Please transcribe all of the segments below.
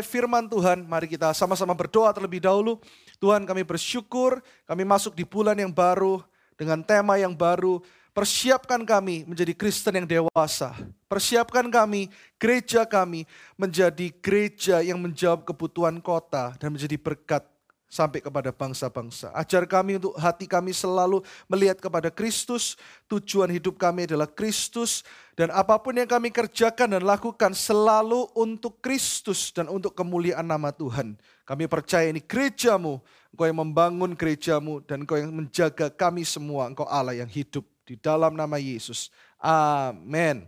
memulai firman Tuhan, mari kita sama-sama berdoa terlebih dahulu. Tuhan kami bersyukur, kami masuk di bulan yang baru dengan tema yang baru. Persiapkan kami menjadi Kristen yang dewasa. Persiapkan kami, gereja kami menjadi gereja yang menjawab kebutuhan kota dan menjadi berkat sampai kepada bangsa-bangsa. Ajar kami untuk hati kami selalu melihat kepada Kristus, tujuan hidup kami adalah Kristus, dan apa pun yang kami kerjakan dan lakukan selalu untuk Kristus dan untuk kemuliaan nama Tuhan. Kami percaya ini gerejamu, engkau yang membangun gerejamu, dan engkau yang menjaga kami semua, engkau Allah yang hidup di dalam nama Yesus. Amin.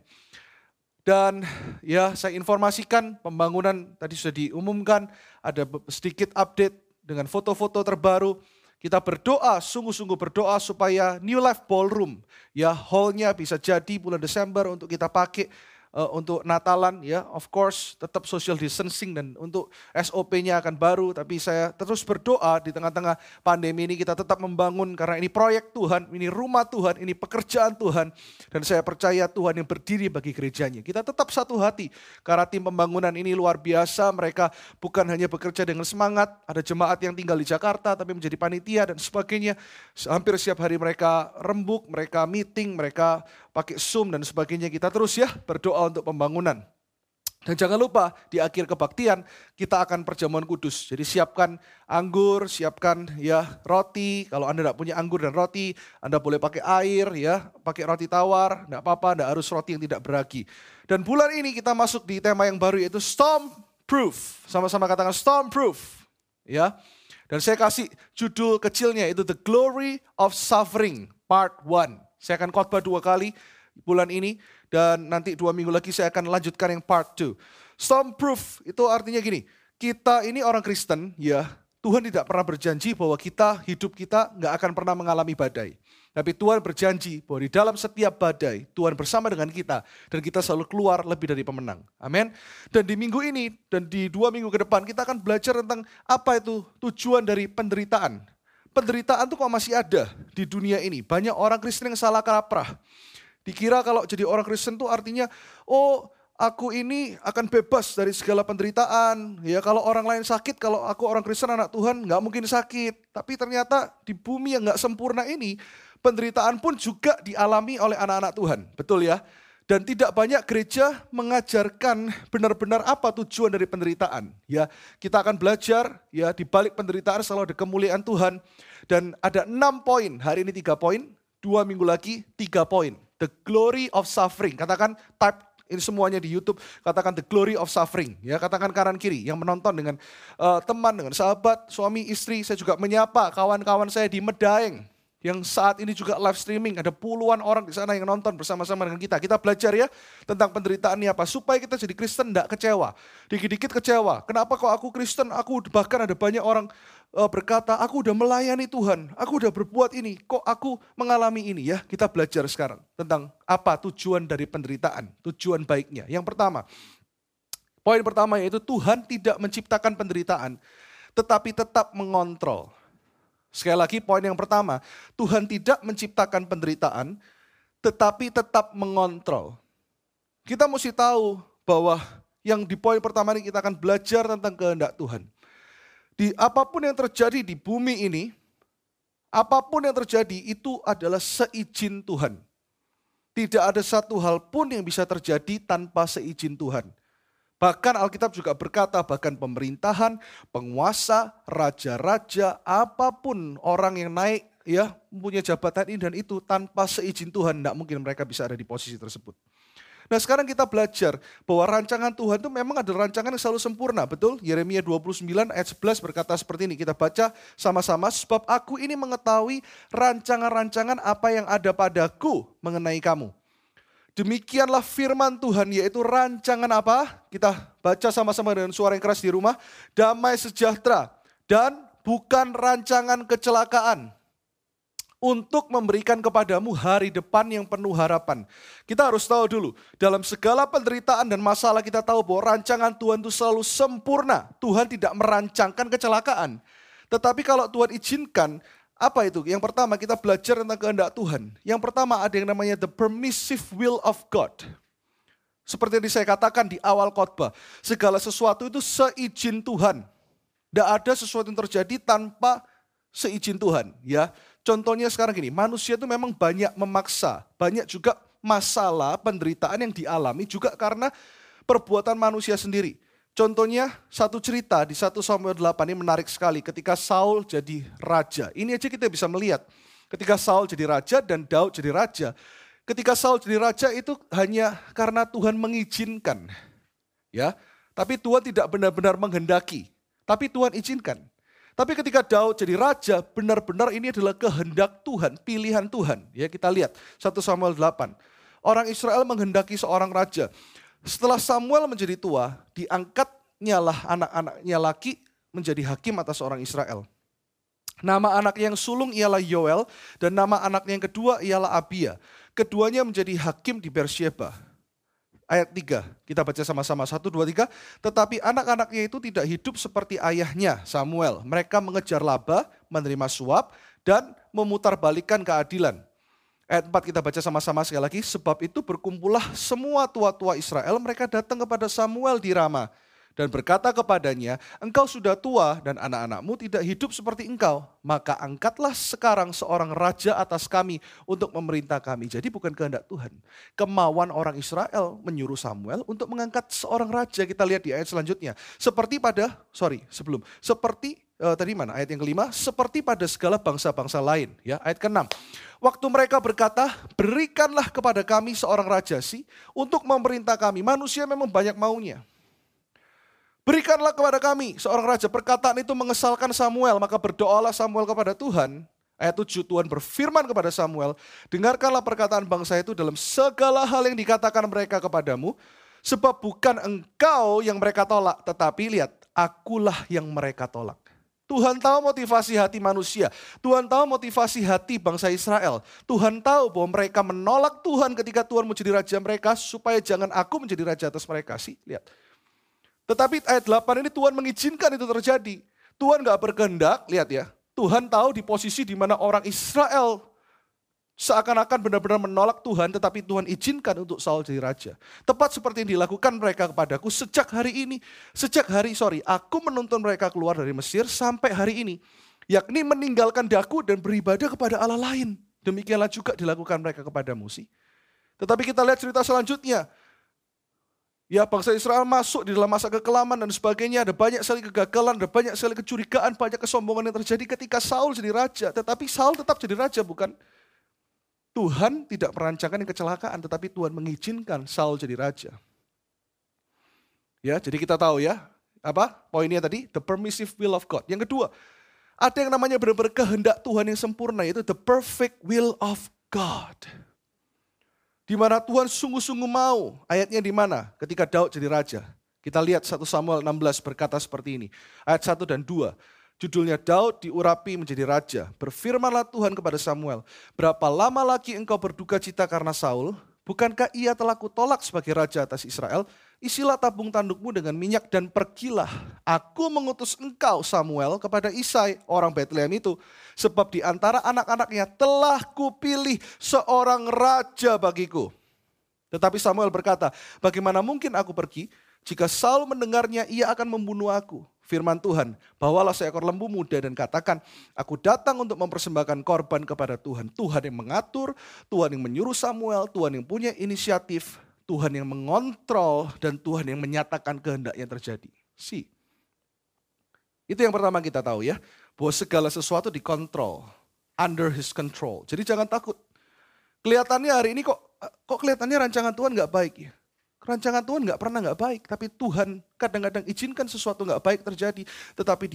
Dan ya saya informasikan pembangunan tadi sudah diumumkan, ada sedikit update dengan foto-foto terbaru. Kita berdoa, sungguh-sungguh berdoa supaya New Life Ballroom, ya hallnya bisa jadi bulan Desember untuk kita pakai uh, untuk Natalan ya of course tetap social distancing dan untuk SOP-nya akan baru tapi saya terus berdoa di tengah-tengah pandemi ini kita tetap membangun karena ini proyek Tuhan, ini rumah Tuhan, ini pekerjaan Tuhan dan saya percaya Tuhan yang berdiri bagi gerejanya. Kita tetap satu hati karena tim pembangunan ini luar biasa, mereka bukan hanya bekerja dengan semangat, ada jemaat yang tinggal di Jakarta tapi menjadi panitia dan sebagainya. Hampir setiap hari mereka rembuk, mereka meeting, mereka pakai Zoom dan sebagainya. Kita terus ya berdoa untuk pembangunan. Dan jangan lupa di akhir kebaktian kita akan perjamuan kudus. Jadi siapkan anggur, siapkan ya roti. Kalau Anda tidak punya anggur dan roti, Anda boleh pakai air ya, pakai roti tawar, tidak apa-apa, tidak harus roti yang tidak beragi. Dan bulan ini kita masuk di tema yang baru yaitu storm proof. Sama-sama katakan storm proof. Ya. Dan saya kasih judul kecilnya itu The Glory of Suffering Part 1. Saya akan khotbah dua kali bulan ini dan nanti dua minggu lagi saya akan lanjutkan yang part 2. Stormproof itu artinya gini, kita ini orang Kristen ya, Tuhan tidak pernah berjanji bahwa kita, hidup kita nggak akan pernah mengalami badai. Tapi Tuhan berjanji bahwa di dalam setiap badai, Tuhan bersama dengan kita. Dan kita selalu keluar lebih dari pemenang. Amin. Dan di minggu ini, dan di dua minggu ke depan, kita akan belajar tentang apa itu tujuan dari penderitaan penderitaan tuh kok masih ada di dunia ini. Banyak orang Kristen yang salah kaprah. Dikira kalau jadi orang Kristen tuh artinya, oh aku ini akan bebas dari segala penderitaan. Ya kalau orang lain sakit, kalau aku orang Kristen anak Tuhan nggak mungkin sakit. Tapi ternyata di bumi yang nggak sempurna ini, penderitaan pun juga dialami oleh anak-anak Tuhan. Betul ya? Dan tidak banyak gereja mengajarkan benar-benar apa tujuan dari penderitaan. Ya, kita akan belajar ya di balik penderitaan selalu ada kemuliaan Tuhan. Dan ada enam poin, hari ini tiga poin, dua minggu lagi tiga poin. The glory of suffering. Katakan type ini semuanya di YouTube. Katakan the glory of suffering. Ya, katakan kanan kiri yang menonton dengan uh, teman, dengan sahabat, suami, istri. Saya juga menyapa kawan-kawan saya di Medaeng yang saat ini juga live streaming. Ada puluhan orang di sana yang nonton bersama-sama dengan kita. Kita belajar ya tentang penderitaan ini apa. Supaya kita jadi Kristen tidak kecewa. Dikit-dikit kecewa. Kenapa kok aku Kristen? Aku bahkan ada banyak orang uh, berkata, aku udah melayani Tuhan. Aku udah berbuat ini. Kok aku mengalami ini ya? Kita belajar sekarang tentang apa tujuan dari penderitaan. Tujuan baiknya. Yang pertama, poin pertama yaitu Tuhan tidak menciptakan penderitaan. Tetapi tetap mengontrol. Sekali lagi poin yang pertama, Tuhan tidak menciptakan penderitaan, tetapi tetap mengontrol. Kita mesti tahu bahwa yang di poin pertama ini kita akan belajar tentang kehendak Tuhan. Di apa pun yang terjadi di bumi ini, apa pun yang terjadi itu adalah seizin Tuhan. Tidak ada satu hal pun yang bisa terjadi tanpa seizin Tuhan. Bahkan Alkitab juga berkata bahkan pemerintahan, penguasa, raja-raja, apa pun orang yang naik ya mempunyai jabatan ini dan itu tanpa seizin Tuhan tidak mungkin mereka bisa ada di posisi tersebut. Nah sekarang kita belajar bahwa rancangan Tuhan itu memang ada rancangan yang selalu sempurna, betul? Yeremia 29 ayat 11 berkata seperti ini, kita baca sama-sama, sebab aku ini mengetahui rancangan-rancangan apa yang ada padaku mengenai kamu Demikianlah firman Tuhan yaitu rancangan apa? Kita baca sama-sama dengan suara yang keras di rumah. Damai sejahtera dan bukan rancangan kecelakaan. Untuk memberikan kepadamu hari depan yang penuh harapan. Kita harus tahu dulu, dalam segala penderitaan dan masalah kita tahu bahwa rancangan Tuhan itu selalu sempurna. Tuhan tidak merancangkan kecelakaan. Tetapi kalau Tuhan izinkan, apa itu? Yang pertama kita belajar tentang kehendak Tuhan. Yang pertama ada yang namanya the permissive will of God. Seperti yang saya katakan di awal khotbah, segala sesuatu itu seizin Tuhan. Tidak ada sesuatu yang terjadi tanpa seizin Tuhan. Ya, contohnya sekarang gini, manusia itu memang banyak memaksa, banyak juga masalah penderitaan yang dialami juga karena perbuatan manusia sendiri. Contohnya satu cerita di 1 Samuel 8 ini menarik sekali ketika Saul jadi raja. Ini aja kita bisa melihat. Ketika Saul jadi raja dan Daud jadi raja. Ketika Saul jadi raja itu hanya karena Tuhan mengizinkan. Ya, tapi Tuhan tidak benar-benar menghendaki. Tapi Tuhan izinkan. Tapi ketika Daud jadi raja, benar-benar ini adalah kehendak Tuhan, pilihan Tuhan. Ya, kita lihat 1 Samuel 8. Orang Israel menghendaki seorang raja. Setelah Samuel menjadi tua, diangkatnya lah anak-anaknya laki menjadi hakim atas orang Israel. Nama anak yang sulung ialah Yoel dan nama anaknya yang kedua ialah Abia. Keduanya menjadi hakim di Bersheba. Ayat 3, kita baca sama-sama. 1, 2, 3. Tetapi anak-anaknya itu tidak hidup seperti ayahnya Samuel. Mereka mengejar laba, menerima suap, dan memutarbalikkan keadilan. Ayat 4 kita baca sama-sama sekali lagi. Sebab itu berkumpullah semua tua-tua Israel. Mereka datang kepada Samuel di Rama. Dan berkata kepadanya, engkau sudah tua dan anak-anakmu tidak hidup seperti engkau. Maka angkatlah sekarang seorang raja atas kami untuk memerintah kami. Jadi bukan kehendak Tuhan. Kemauan orang Israel menyuruh Samuel untuk mengangkat seorang raja. Kita lihat di ayat selanjutnya. Seperti pada, sorry sebelum. Seperti uh, tadi mana ayat yang kelima seperti pada segala bangsa-bangsa lain ya ayat keenam waktu mereka berkata berikanlah kepada kami seorang raja sih untuk memerintah kami manusia memang banyak maunya Berikanlah kepada kami seorang raja. Perkataan itu mengesalkan Samuel. Maka berdoalah Samuel kepada Tuhan. Ayat 7 Tuhan berfirman kepada Samuel. Dengarkanlah perkataan bangsa itu dalam segala hal yang dikatakan mereka kepadamu. Sebab bukan engkau yang mereka tolak. Tetapi lihat, akulah yang mereka tolak. Tuhan tahu motivasi hati manusia. Tuhan tahu motivasi hati bangsa Israel. Tuhan tahu bahwa mereka menolak Tuhan ketika Tuhan menjadi raja mereka supaya jangan aku menjadi raja atas mereka sih. Lihat. Tetapi ayat 8 ini Tuhan mengizinkan itu terjadi. Tuhan gak berkehendak, lihat ya. Tuhan tahu di posisi di mana orang Israel seakan-akan benar-benar menolak Tuhan, tetapi Tuhan izinkan untuk Saul jadi raja. Tepat seperti yang dilakukan mereka kepadaku sejak hari ini. Sejak hari, sorry, aku menuntun mereka keluar dari Mesir sampai hari ini. Yakni meninggalkan daku dan beribadah kepada Allah lain. Demikianlah juga dilakukan mereka kepada Musi. Tetapi kita lihat cerita selanjutnya. Ya bangsa Israel masuk di dalam masa kekelaman dan sebagainya. Ada banyak sekali kegagalan, ada banyak sekali kecurigaan, banyak kesombongan yang terjadi ketika Saul jadi raja. Tetapi Saul tetap jadi raja bukan? Tuhan tidak merancangkan yang kecelakaan, tetapi Tuhan mengizinkan Saul jadi raja. Ya, jadi kita tahu ya, apa poinnya tadi? The permissive will of God. Yang kedua, ada yang namanya benar-benar kehendak Tuhan yang sempurna, yaitu the perfect will of God. Di mana Tuhan sungguh-sungguh mau. Ayatnya di mana? Ketika Daud jadi raja. Kita lihat 1 Samuel 16 berkata seperti ini. Ayat 1 dan 2. Judulnya Daud diurapi menjadi raja. Berfirmanlah Tuhan kepada Samuel, berapa lama lagi engkau berduka cita karena Saul? Bukankah ia telah kutolak sebagai raja atas Israel? Isilah tabung tandukmu dengan minyak dan pergilah. Aku mengutus engkau Samuel kepada Isai orang Bethlehem itu. Sebab di antara anak-anaknya telah kupilih seorang raja bagiku. Tetapi Samuel berkata, bagaimana mungkin aku pergi? Jika Saul mendengarnya, ia akan membunuh aku firman Tuhan, bawalah seekor lembu muda dan katakan, aku datang untuk mempersembahkan korban kepada Tuhan. Tuhan yang mengatur, Tuhan yang menyuruh Samuel, Tuhan yang punya inisiatif, Tuhan yang mengontrol, dan Tuhan yang menyatakan kehendak yang terjadi. Si. Itu yang pertama kita tahu ya, bahwa segala sesuatu dikontrol, under his control. Jadi jangan takut. Kelihatannya hari ini kok kok kelihatannya rancangan Tuhan nggak baik ya. Rancangan Tuhan nggak pernah nggak baik, tapi Tuhan kadang-kadang izinkan sesuatu nggak baik terjadi. Tetapi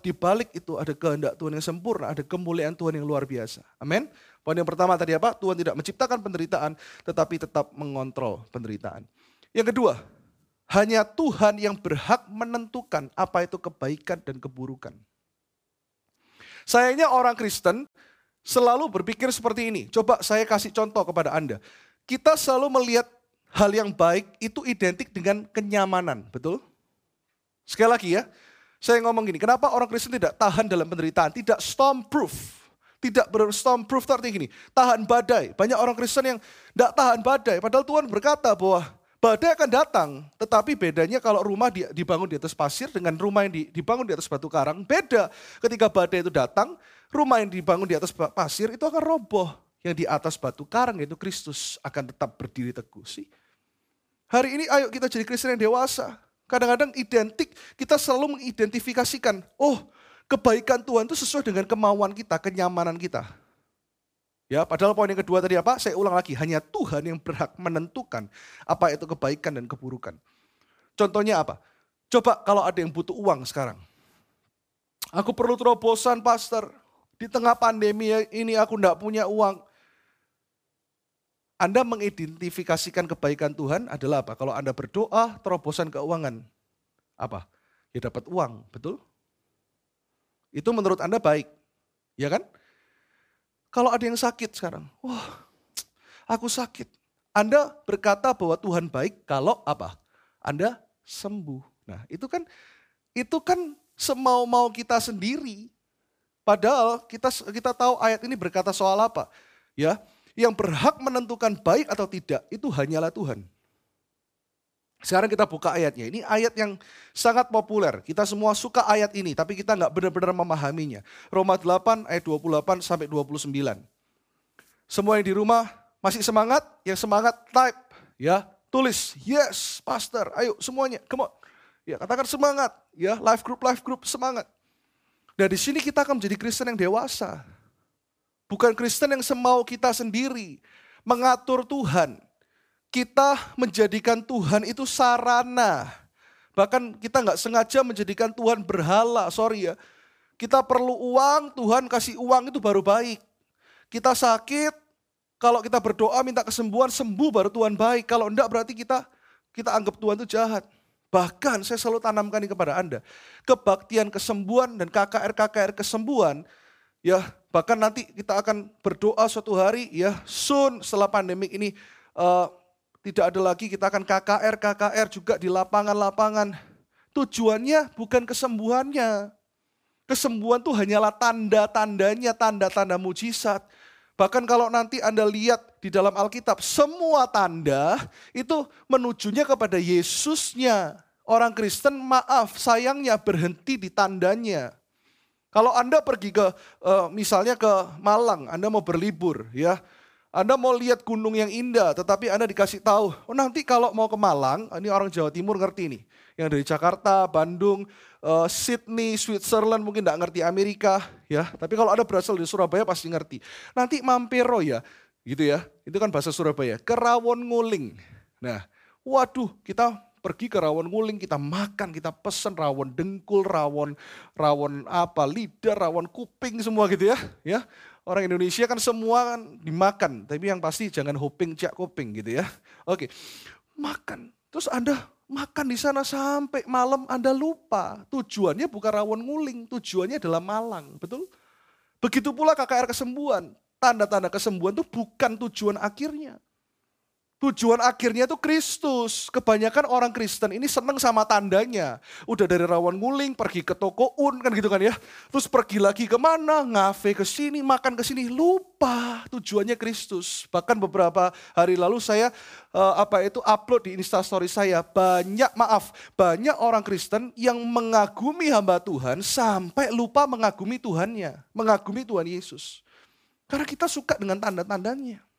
di balik itu ada kehendak Tuhan yang sempurna, ada kemuliaan Tuhan yang luar biasa. Amin. Poin yang pertama tadi apa? Tuhan tidak menciptakan penderitaan, tetapi tetap mengontrol penderitaan. Yang kedua, hanya Tuhan yang berhak menentukan apa itu kebaikan dan keburukan. Sayangnya orang Kristen selalu berpikir seperti ini. Coba saya kasih contoh kepada Anda. Kita selalu melihat hal yang baik itu identik dengan kenyamanan, betul? Sekali lagi ya, saya ngomong gini, kenapa orang Kristen tidak tahan dalam penderitaan, tidak storm proof? Tidak berstorm proof itu artinya gini, tahan badai. Banyak orang Kristen yang tidak tahan badai, padahal Tuhan berkata bahwa Badai akan datang, tetapi bedanya kalau rumah dibangun di atas pasir dengan rumah yang dibangun di atas batu karang, beda. Ketika badai itu datang, rumah yang dibangun di atas pasir itu akan roboh. Yang di atas batu karang yaitu Kristus akan tetap berdiri teguh sih. Hari ini ayo kita jadi Kristen yang dewasa. Kadang-kadang identik, kita selalu mengidentifikasikan, oh kebaikan Tuhan itu sesuai dengan kemauan kita, kenyamanan kita. Ya, padahal poin yang kedua tadi apa? Saya ulang lagi, hanya Tuhan yang berhak menentukan apa itu kebaikan dan keburukan. Contohnya apa? Coba kalau ada yang butuh uang sekarang. Aku perlu terobosan pastor. Di tengah pandemi ini aku tidak punya uang. Anda mengidentifikasikan kebaikan Tuhan adalah apa? Kalau Anda berdoa terobosan keuangan. Apa? Ya dapat uang, betul? Itu menurut Anda baik. Ya kan? Kalau ada yang sakit sekarang, wah aku sakit. Anda berkata bahwa Tuhan baik kalau apa? Anda sembuh. Nah itu kan itu kan semau-mau kita sendiri. Padahal kita kita tahu ayat ini berkata soal apa? Ya, yang berhak menentukan baik atau tidak itu hanyalah Tuhan. Sekarang kita buka ayatnya. Ini ayat yang sangat populer. Kita semua suka ayat ini, tapi kita nggak benar-benar memahaminya. Roma 8 ayat 28 sampai 29. Semua yang di rumah masih semangat? Yang semangat type, ya tulis yes, pastor. Ayo semuanya, come on. Ya katakan semangat, ya live group, live group semangat. Dari sini kita akan menjadi Kristen yang dewasa. Bukan Kristen yang semau kita sendiri, mengatur Tuhan kita menjadikan Tuhan itu sarana. Bahkan kita nggak sengaja menjadikan Tuhan berhala, sorry ya. Kita perlu uang, Tuhan kasih uang itu baru baik. Kita sakit, kalau kita berdoa minta kesembuhan, sembuh baru Tuhan baik. Kalau enggak berarti kita kita anggap Tuhan itu jahat. Bahkan saya selalu tanamkan ini kepada Anda. Kebaktian kesembuhan dan KKR-KKR kesembuhan, ya bahkan nanti kita akan berdoa suatu hari ya soon setelah pandemik ini uh, tidak ada lagi kita akan KKR, KKR juga di lapangan-lapangan. Tujuannya bukan kesembuhannya. Kesembuhan itu hanyalah tanda-tandanya, tanda-tanda mujizat. Bahkan kalau nanti Anda lihat di dalam Alkitab, semua tanda itu menujunya kepada Yesusnya. Orang Kristen maaf, sayangnya berhenti di tandanya. Kalau Anda pergi ke eh, misalnya ke Malang, Anda mau berlibur ya, anda mau lihat gunung yang indah, tetapi Anda dikasih tahu, oh nanti kalau mau ke Malang, ini orang Jawa Timur ngerti nih. Yang dari Jakarta, Bandung, uh, Sydney, Switzerland mungkin tidak ngerti Amerika, ya. Tapi kalau ada berasal dari Surabaya pasti ngerti. Nanti mampir ya, gitu ya. Itu kan bahasa Surabaya. Kerawon nguling. Nah, waduh, kita pergi ke rawon nguling, kita makan, kita pesen rawon dengkul, rawon rawon apa, lidah, rawon kuping semua gitu ya. Ya, orang Indonesia kan semua kan dimakan, tapi yang pasti jangan hoping cak kuping gitu ya. Oke, makan. Terus Anda makan di sana sampai malam Anda lupa. Tujuannya bukan rawon nguling, tujuannya adalah Malang, betul? Begitu pula KKR kesembuhan. Tanda-tanda kesembuhan itu bukan tujuan akhirnya. Tujuan akhirnya itu Kristus. Kebanyakan orang Kristen ini seneng sama tandanya. Udah dari rawan nguling, pergi ke toko un, kan gitu kan ya. Terus pergi lagi ke mana, ngafe ke sini, makan ke sini. Lupa tujuannya Kristus. Bahkan beberapa hari lalu saya uh, apa itu upload di instastory saya. Banyak, maaf, banyak orang Kristen yang mengagumi hamba Tuhan sampai lupa mengagumi Tuhannya. Mengagumi Tuhan Yesus. Karena kita suka dengan tanda-tandanya.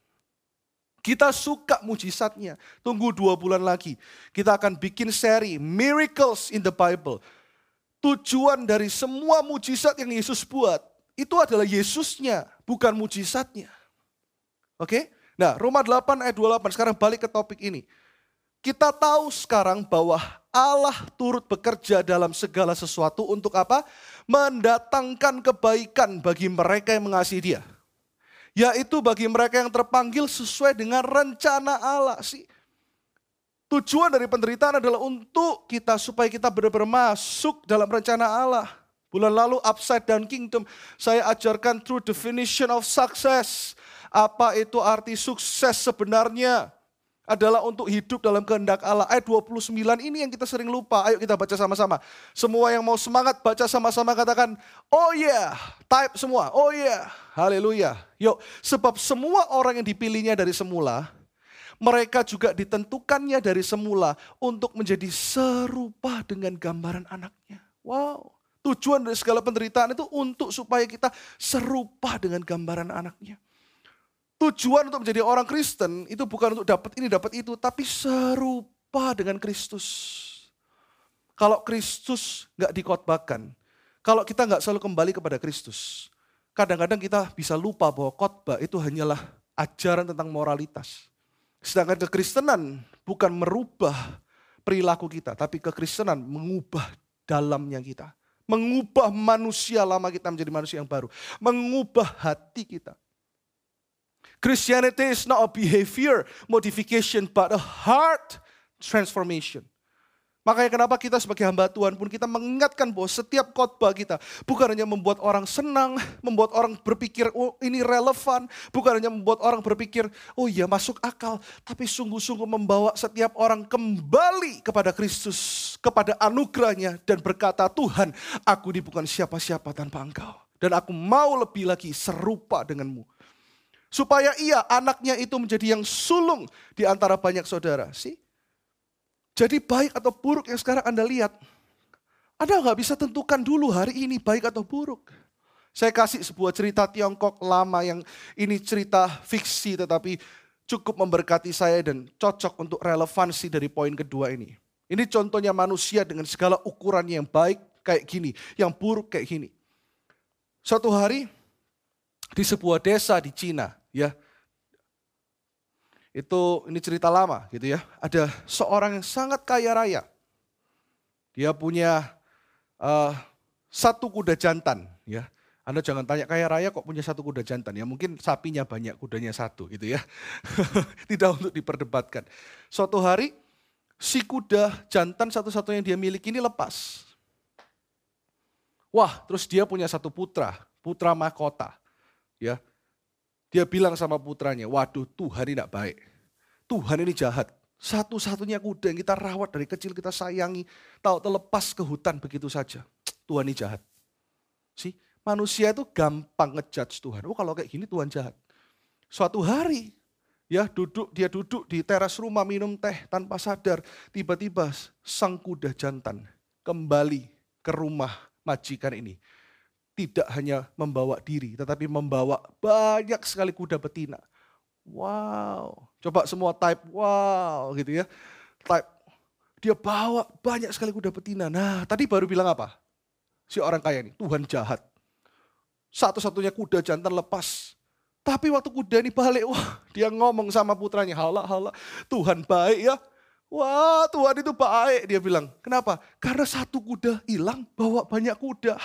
Kita suka mujizatnya. Tunggu dua bulan lagi. Kita akan bikin seri Miracles in the Bible. Tujuan dari semua mujizat yang Yesus buat. Itu adalah Yesusnya, bukan mujizatnya. Oke? Nah, Roma 8 ayat 28. Sekarang balik ke topik ini. Kita tahu sekarang bahwa Allah turut bekerja dalam segala sesuatu untuk apa? Mendatangkan kebaikan bagi mereka yang mengasihi dia yaitu bagi mereka yang terpanggil sesuai dengan rencana Allah sih. Tujuan dari penderitaan adalah untuk kita supaya kita benar-benar masuk dalam rencana Allah. Bulan lalu Upside Down Kingdom saya ajarkan true definition of success. Apa itu arti sukses sebenarnya? Adalah untuk hidup dalam kehendak Allah. Ayat 29 ini yang kita sering lupa. Ayo kita baca sama-sama. Semua yang mau semangat baca sama-sama katakan, oh yeah, type semua, oh yeah, haleluya. Yuk, sebab semua orang yang dipilihnya dari semula, Mereka juga ditentukannya dari semula untuk menjadi serupa dengan gambaran anaknya. Wow, tujuan dari segala penderitaan itu untuk supaya kita serupa dengan gambaran anaknya. Tujuan untuk menjadi orang Kristen itu bukan untuk dapat ini, dapat itu, tapi serupa dengan Kristus. Kalau Kristus nggak dikotbahkan, kalau kita nggak selalu kembali kepada Kristus, kadang-kadang kita bisa lupa bahwa khotbah itu hanyalah ajaran tentang moralitas. Sedangkan kekristenan bukan merubah perilaku kita, tapi kekristenan mengubah dalamnya kita. Mengubah manusia lama kita menjadi manusia yang baru. Mengubah hati kita. Christianity is not a behavior modification, but a heart transformation. Makanya kenapa kita sebagai hamba Tuhan pun kita mengingatkan bahwa setiap khotbah kita bukan hanya membuat orang senang, membuat orang berpikir oh ini relevan, bukan hanya membuat orang berpikir oh iya masuk akal, tapi sungguh-sungguh membawa setiap orang kembali kepada Kristus, kepada anugerahnya dan berkata Tuhan aku ini bukan siapa-siapa tanpa engkau. Dan aku mau lebih lagi serupa denganmu. Supaya ia anaknya itu menjadi yang sulung di antara banyak saudara. Sih? Jadi baik atau buruk yang sekarang Anda lihat. Anda nggak bisa tentukan dulu hari ini baik atau buruk. Saya kasih sebuah cerita Tiongkok lama yang ini cerita fiksi tetapi cukup memberkati saya dan cocok untuk relevansi dari poin kedua ini. Ini contohnya manusia dengan segala ukurannya yang baik kayak gini, yang buruk kayak gini. Suatu hari di sebuah desa di Cina, ya. Itu ini cerita lama gitu ya. Ada seorang yang sangat kaya raya. Dia punya uh, satu kuda jantan ya. Anda jangan tanya kaya raya kok punya satu kuda jantan ya. Mungkin sapinya banyak, kudanya satu gitu ya. Tidak untuk diperdebatkan. Suatu hari si kuda jantan satu-satunya yang dia miliki ini lepas. Wah, terus dia punya satu putra, putra mahkota. Ya, dia bilang sama putranya, waduh Tuhan ini tidak baik. Tuhan ini jahat. Satu-satunya kuda yang kita rawat dari kecil kita sayangi. Tahu terlepas ke hutan begitu saja. Tuhan ini jahat. Si manusia itu gampang ngejudge Tuhan. Oh kalau kayak gini Tuhan jahat. Suatu hari ya duduk dia duduk di teras rumah minum teh tanpa sadar tiba-tiba sang kuda jantan kembali ke rumah majikan ini tidak hanya membawa diri, tetapi membawa banyak sekali kuda betina. Wow, coba semua type wow gitu ya. Type, dia bawa banyak sekali kuda betina. Nah tadi baru bilang apa? Si orang kaya ini, Tuhan jahat. Satu-satunya kuda jantan lepas. Tapi waktu kuda ini balik, wah dia ngomong sama putranya, hala hala, Tuhan baik ya. Wah Tuhan itu baik, dia bilang. Kenapa? Karena satu kuda hilang, bawa banyak kuda.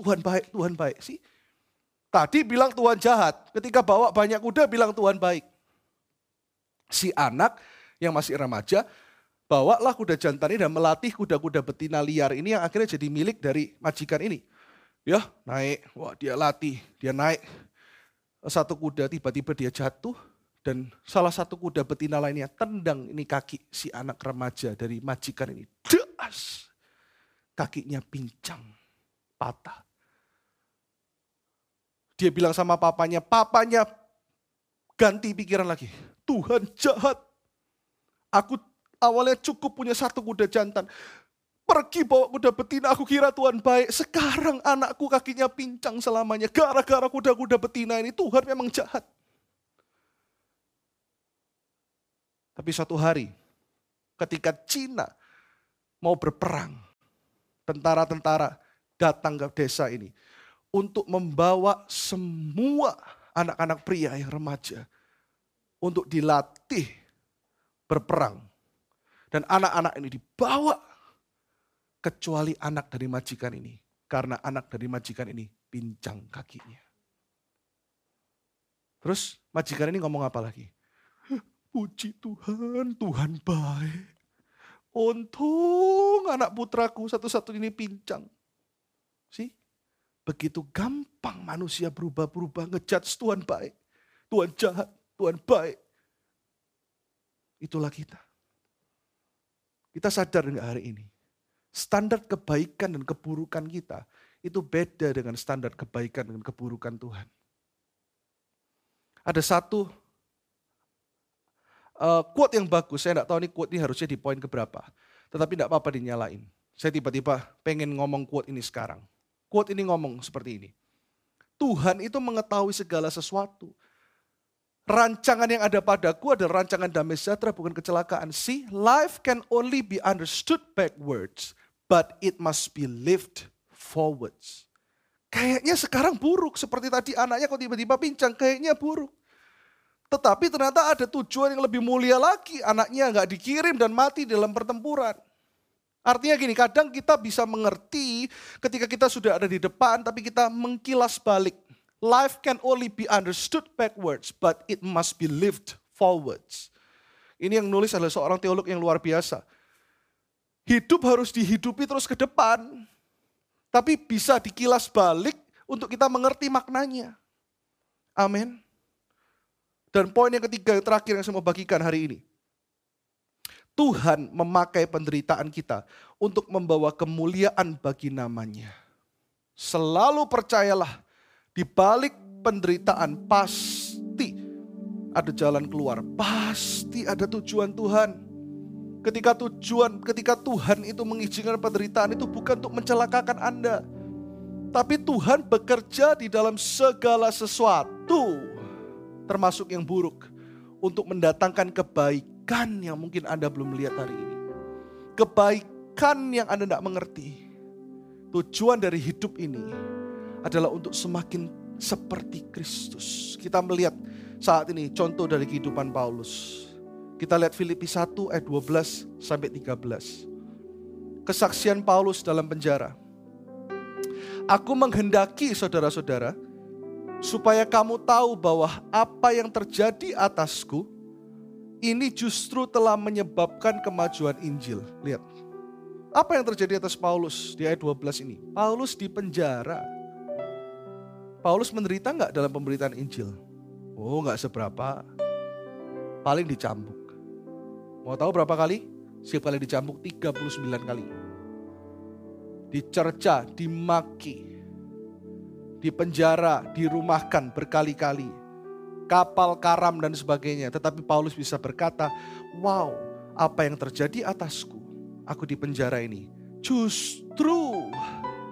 Tuhan baik, Tuhan baik sih. Tadi bilang Tuhan jahat, ketika bawa banyak kuda bilang Tuhan baik. Si anak yang masih remaja, bawalah kuda jantan ini dan melatih kuda-kuda betina liar ini yang akhirnya jadi milik dari majikan ini. Ya, naik, wah dia latih, dia naik. Satu kuda tiba-tiba dia jatuh dan salah satu kuda betina lainnya tendang ini kaki si anak remaja dari majikan ini. Das! Kakinya pincang, patah. Dia bilang sama papanya, papanya ganti pikiran lagi. Tuhan jahat. Aku awalnya cukup punya satu kuda jantan. Pergi bawa kuda betina, aku kira Tuhan baik. Sekarang anakku kakinya pincang selamanya. Gara-gara kuda-kuda betina ini Tuhan memang jahat. Tapi suatu hari ketika Cina mau berperang, tentara-tentara datang ke desa ini untuk membawa semua anak-anak pria yang remaja untuk dilatih berperang. Dan anak-anak ini dibawa kecuali anak dari majikan ini. Karena anak dari majikan ini pincang kakinya. Terus majikan ini ngomong apa lagi? Puji Tuhan, Tuhan baik. Untung anak putraku satu-satu ini pincang. Sih, Begitu gampang manusia berubah-berubah ngejudge Tuhan baik. Tuhan jahat, Tuhan baik. Itulah kita. Kita sadar nggak hari ini? Standar kebaikan dan keburukan kita itu beda dengan standar kebaikan dan keburukan Tuhan. Ada satu uh, quote yang bagus. Saya tidak tahu ini quote ini harusnya di poin keberapa. Tetapi tidak apa-apa dinyalain. Saya tiba-tiba pengen ngomong quote ini sekarang. Quote ini ngomong seperti ini. Tuhan itu mengetahui segala sesuatu. Rancangan yang ada padaku adalah rancangan damai sejahtera bukan kecelakaan. See, life can only be understood backwards, but it must be lived forwards. Kayaknya sekarang buruk, seperti tadi anaknya kok tiba-tiba pincang, kayaknya buruk. Tetapi ternyata ada tujuan yang lebih mulia lagi, anaknya nggak dikirim dan mati dalam pertempuran. Artinya gini, kadang kita bisa mengerti ketika kita sudah ada di depan, tapi kita mengkilas balik. Life can only be understood backwards, but it must be lived forwards. Ini yang nulis adalah seorang teolog yang luar biasa. Hidup harus dihidupi terus ke depan, tapi bisa dikilas balik untuk kita mengerti maknanya. Amin. Dan poin yang ketiga yang terakhir yang saya mau bagikan hari ini. Tuhan memakai penderitaan kita untuk membawa kemuliaan bagi namanya. Selalu percayalah, di balik penderitaan pasti ada jalan keluar. Pasti ada tujuan Tuhan. Ketika tujuan, ketika Tuhan itu mengizinkan penderitaan itu bukan untuk mencelakakan Anda. Tapi Tuhan bekerja di dalam segala sesuatu, termasuk yang buruk, untuk mendatangkan kebaikan yang mungkin Anda belum lihat hari ini. Kebaikan yang Anda tidak mengerti. Tujuan dari hidup ini adalah untuk semakin seperti Kristus. Kita melihat saat ini contoh dari kehidupan Paulus. Kita lihat Filipi 1 ayat 12 sampai 13. Kesaksian Paulus dalam penjara. Aku menghendaki saudara-saudara supaya kamu tahu bahwa apa yang terjadi atasku ini justru telah menyebabkan kemajuan Injil. Lihat. Apa yang terjadi atas Paulus di ayat 12 ini? Paulus di penjara. Paulus menderita nggak dalam pemberitaan Injil? Oh nggak seberapa. Paling dicambuk. Mau tahu berapa kali? Setiap kali dicambuk 39 kali. Dicerca, dimaki, dipenjara, dirumahkan berkali-kali. Kapal karam dan sebagainya. Tetapi Paulus bisa berkata, wow apa yang terjadi atasku, aku di penjara ini. Justru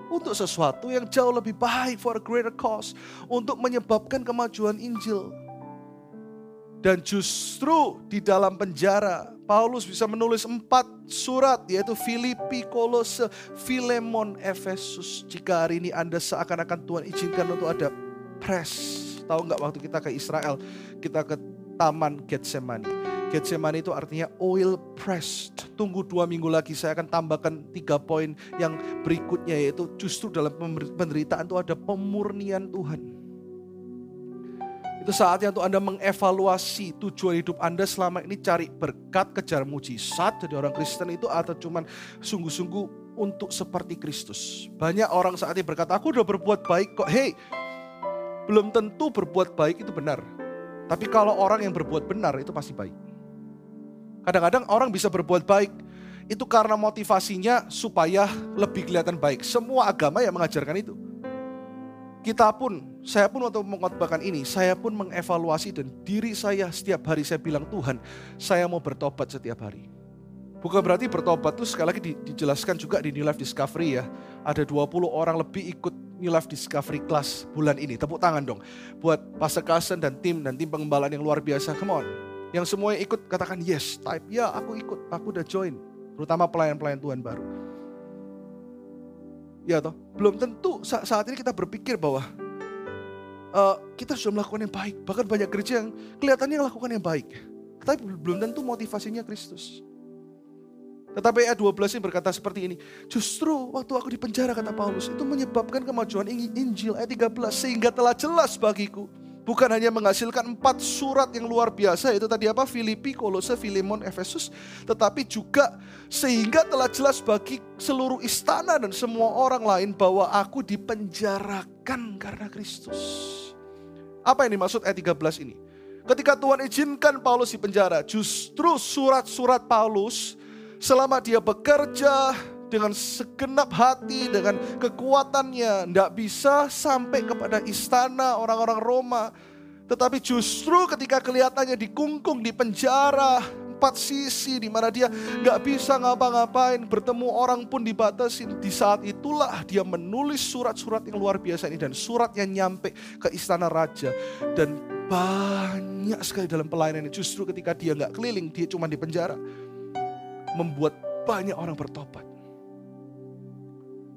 untuk sesuatu yang jauh lebih baik for a greater cause. Untuk menyebabkan kemajuan Injil. Dan justru di dalam penjara Paulus bisa menulis empat surat yaitu Filipi, Kolose, Filemon, Efesus. Jika hari ini Anda seakan-akan Tuhan izinkan untuk ada press. Tahu nggak waktu kita ke Israel, kita ke Taman Getsemani. Getsemani itu artinya oil pressed. Tunggu dua minggu lagi saya akan tambahkan tiga poin yang berikutnya yaitu justru dalam penderitaan itu ada pemurnian Tuhan. Itu saatnya untuk Anda mengevaluasi tujuan hidup Anda selama ini cari berkat, kejar mujizat jadi orang Kristen itu atau cuman sungguh-sungguh untuk seperti Kristus. Banyak orang saat ini berkata, aku udah berbuat baik kok. Hei, belum tentu berbuat baik itu benar. Tapi kalau orang yang berbuat benar itu pasti baik. Kadang-kadang orang bisa berbuat baik itu karena motivasinya supaya lebih kelihatan baik. Semua agama yang mengajarkan itu kita pun, saya pun waktu mengotbahkan ini, saya pun mengevaluasi dan diri saya setiap hari saya bilang Tuhan, saya mau bertobat setiap hari. Bukan berarti bertobat itu sekali lagi dijelaskan juga di New Life Discovery ya. Ada 20 orang lebih ikut New Life Discovery Class bulan ini. Tepuk tangan dong. Buat Pastor Carson dan tim dan tim pengembalaan yang luar biasa. Come on. Yang semuanya ikut katakan yes, type ya aku ikut, aku udah join. Terutama pelayan-pelayan Tuhan baru. Ya toh, belum tentu saat ini kita berpikir bahwa uh, kita sudah melakukan yang baik. Bahkan banyak gereja yang kelihatannya melakukan yang baik. Tapi belum tentu motivasinya Kristus. Tetapi ayat 12 ini berkata seperti ini. Justru waktu aku di penjara kata Paulus itu menyebabkan kemajuan Injil ayat 13. Sehingga telah jelas bagiku bukan hanya menghasilkan empat surat yang luar biasa itu tadi apa Filipi, Kolose, Filemon, Efesus, tetapi juga sehingga telah jelas bagi seluruh istana dan semua orang lain bahwa aku dipenjarakan karena Kristus. Apa yang dimaksud ayat 13 ini? Ketika Tuhan izinkan Paulus di penjara, justru surat-surat Paulus selama dia bekerja dengan segenap hati, dengan kekuatannya, tidak bisa sampai kepada istana orang-orang Roma. Tetapi justru ketika kelihatannya dikungkung, di penjara, empat sisi di mana dia nggak bisa ngapa-ngapain, bertemu orang pun dibatasi. Di saat itulah dia menulis surat-surat yang luar biasa ini dan surat yang nyampe ke istana raja dan banyak sekali dalam pelayanan ini. Justru ketika dia nggak keliling, dia cuma di penjara, membuat banyak orang bertobat.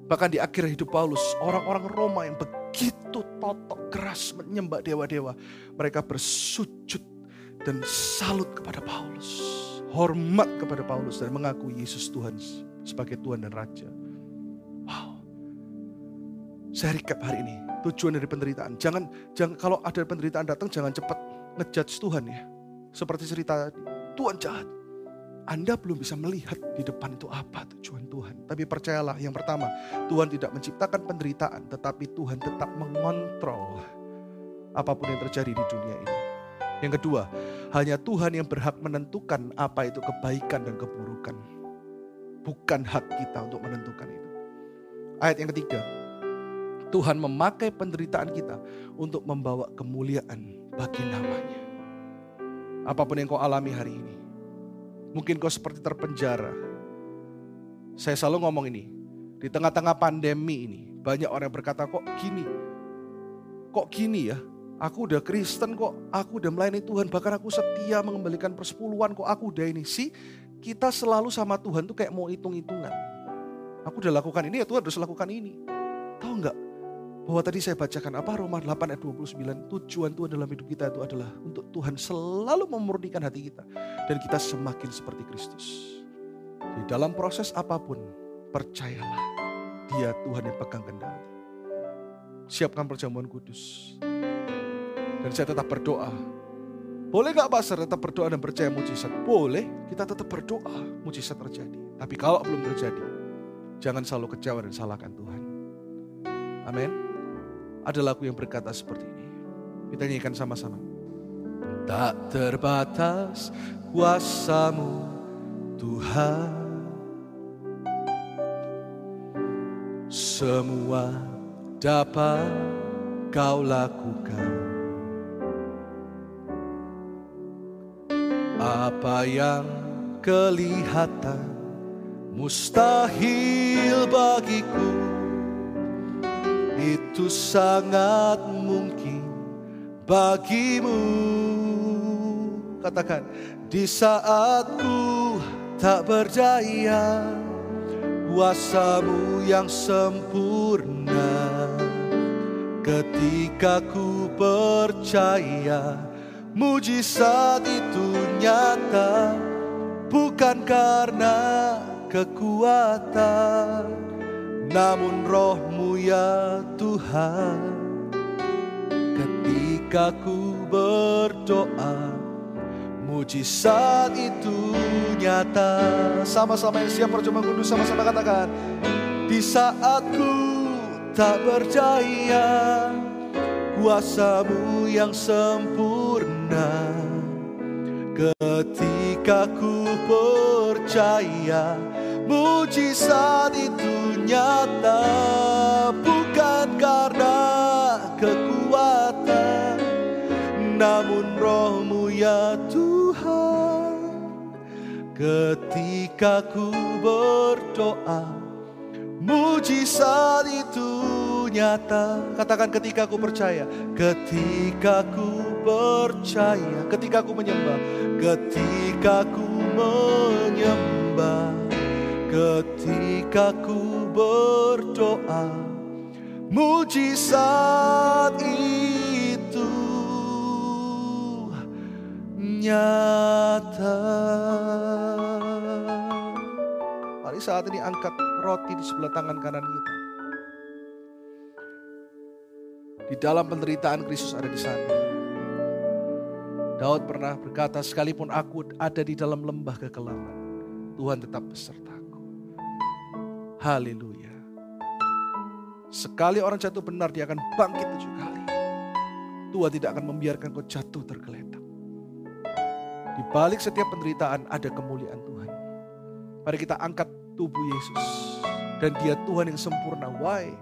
Bahkan di akhir hidup Paulus, orang-orang Roma yang begitu totok keras menyembah dewa-dewa, mereka bersujud dan salut kepada Paulus. Hormat kepada Paulus dan mengaku Yesus Tuhan sebagai Tuhan dan Raja. Wow. Saya recap hari ini. Tujuan dari penderitaan. Jangan, jangan kalau ada penderitaan datang jangan cepat ngejudge Tuhan ya. Seperti cerita Tuhan jahat. Anda belum bisa melihat di depan itu apa tujuan Tuhan. Tapi percayalah yang pertama, Tuhan tidak menciptakan penderitaan, tetapi Tuhan tetap mengontrol apa pun yang terjadi di dunia ini. Yang kedua, hanya Tuhan yang berhak menentukan apa itu kebaikan dan keburukan. Bukan hak kita untuk menentukan itu. Ayat yang ketiga, Tuhan memakai penderitaan kita untuk membawa kemuliaan bagi namanya. Apa pun yang kau alami hari ini. Mungkin kau seperti terpenjara. Saya selalu ngomong ini. Di tengah-tengah pandemi ini. Banyak orang yang berkata kok gini. Kok gini ya? Aku udah Kristen kok, aku udah melayani Tuhan, bahkan aku setia mengembalikan persepuluhan kok, aku udah ini sih. Kita selalu sama Tuhan tuh kayak mau hitung-hitungan. Aku udah lakukan ini ya Tuhan harus lakukan ini. Tahu nggak? Bahwa tadi saya bacakan apa Roma 8 ayat 29. Tujuan Tuhan dalam hidup kita itu adalah untuk Tuhan selalu memurnikan hati kita. Dan kita semakin seperti Kristus. Di dalam proses apa pun, percayalah dia Tuhan yang pegang kendali. Siapkan perjamuan kudus. Dan saya tetap berdoa. Boleh gak pastor tetap berdoa dan percaya mujizat? Boleh, kita tetap berdoa mujizat terjadi. Tapi kalau belum terjadi, jangan selalu kecewa dan salahkan Tuhan. Amin. Ada lagu yang berkata seperti ini. Kita nyanyikan sama-sama. Tak terbatas kuasamu Tuhan. Semua dapat kau lakukan. Apa yang kelihatan mustahil bagiku Itu sangat mungkin bagimu. Katakan di saat ku tak berdaya Kuasamu yang sempurna. Ketika ku percaya Mujizat itu nyata bukan karena kekuatan Namun rohmu ya Tuhan Ketika ku berdoa Mujizat itu nyata. Sama-sama yang siap percuma kudus sama-sama katakan Di saat ku tak berdaya Kuasamu yang sempurna. Ketika ku percaya Mujizat itu nyata Bukan karena kekuatan Namun rohmu ya Tuhan. Ketika ku berdoa Mujizat itu nyata. Katakan ketika ku percaya Ketika ku percaya ketika aku menyembah, ketika aku menyembah, ketika aku berdoa, mujizat itu nyata. Mari saat ini angkat roti di sebelah tangan kanan kita. Di dalam penderitaan Kristus ada di sana. Daud pernah berkata, sekalipun aku ada di dalam lembah kekelaman, Tuhan tetap besertaku. Haleluya. Sekali orang jatuh benar, dia akan bangkit tujuh kali. Tuhan tidak akan membiarkan kau jatuh tergeletak. Di balik setiap penderitaan ada kemuliaan Tuhan. Mari kita angkat tubuh Yesus. Dan dia Tuhan yang sempurna. Why?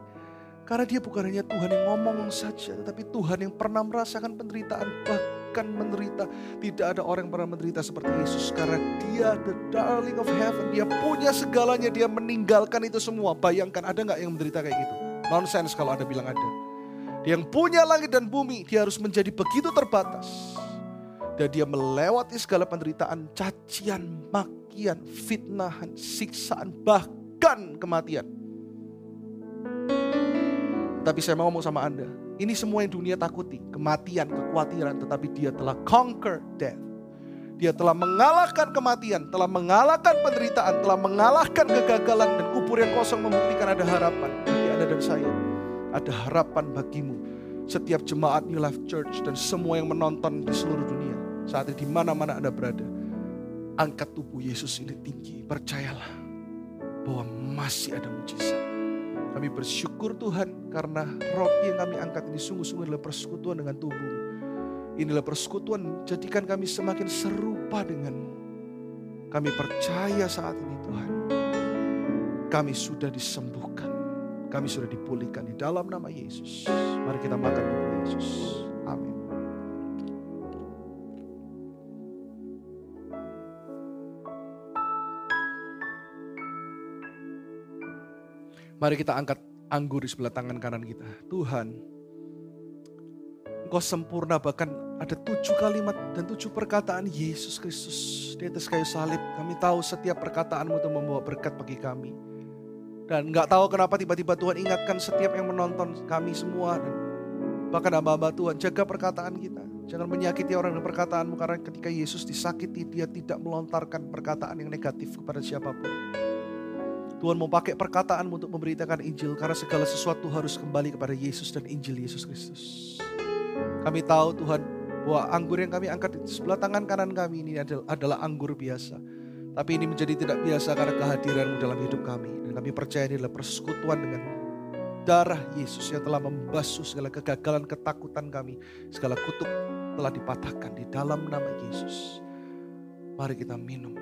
Karena dia bukan hanya Tuhan yang ngomong saja, tetapi Tuhan yang pernah merasakan penderitaan, bahkan menderita. Tidak ada orang yang pernah menderita seperti Yesus, karena dia the darling of heaven. Dia punya segalanya, dia meninggalkan itu semua. Bayangkan ada nggak yang menderita kayak gitu? Nonsense kalau ada bilang ada. Dia yang punya langit dan bumi, dia harus menjadi begitu terbatas. Dan dia melewati segala penderitaan, cacian, makian, fitnahan, siksaan, bahkan kematian. Tapi saya mau ngomong sama Anda, ini semua yang dunia takuti, kematian, kekhawatiran, tetapi dia telah conquer death. Dia telah mengalahkan kematian, telah mengalahkan penderitaan, telah mengalahkan kegagalan dan kubur yang kosong membuktikan ada harapan bagi Anda dan saya. Ada harapan bagimu. Setiap jemaat New Life Church dan semua yang menonton di seluruh dunia. Saat ini di mana-mana Anda berada. Angkat tubuh Yesus ini tinggi. Percayalah bahwa masih ada mujizat kami bersyukur Tuhan karena roti yang kami angkat ini sungguh-sungguh adalah persekutuan dengan tubuh. Inilah persekutuan jadikan kami semakin serupa denganmu. Kami percaya saat ini Tuhan. Kami sudah disembuhkan. Kami sudah dipulihkan di dalam nama Yesus. Mari kita makan Yesus. Mari kita angkat anggur di sebelah tangan kanan kita. Tuhan, Engkau sempurna bahkan ada tujuh kalimat dan tujuh perkataan Yesus Kristus di atas kayu salib. Kami tahu setiap perkataanmu itu membawa berkat bagi kami. Dan nggak tahu kenapa tiba-tiba Tuhan ingatkan setiap yang menonton kami semua. Dan bahkan hamba-hamba Tuhan, jaga perkataan kita. Jangan menyakiti orang dengan perkataanmu karena ketika Yesus disakiti dia tidak melontarkan perkataan yang negatif kepada siapa pun. Tuhan mau pakai perkataanmu untuk memberitakan Injil karena segala sesuatu harus kembali kepada Yesus dan Injil Yesus Kristus. Kami tahu Tuhan bahwa anggur yang kami angkat di sebelah tangan kanan kami ini adalah anggur biasa. Tapi ini menjadi tidak biasa karena kehadiranmu dalam hidup kami. Dan kami percaya ini adalah persekutuan dengan darah Yesus yang telah membasuh segala kegagalan, ketakutan kami. Segala kutuk telah dipatahkan di dalam nama Yesus. Mari kita minum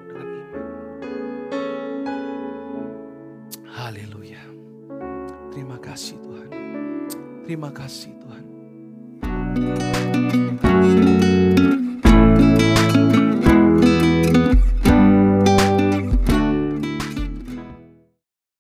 Haleluya. Terima kasih Tuhan. Terima kasih Tuhan.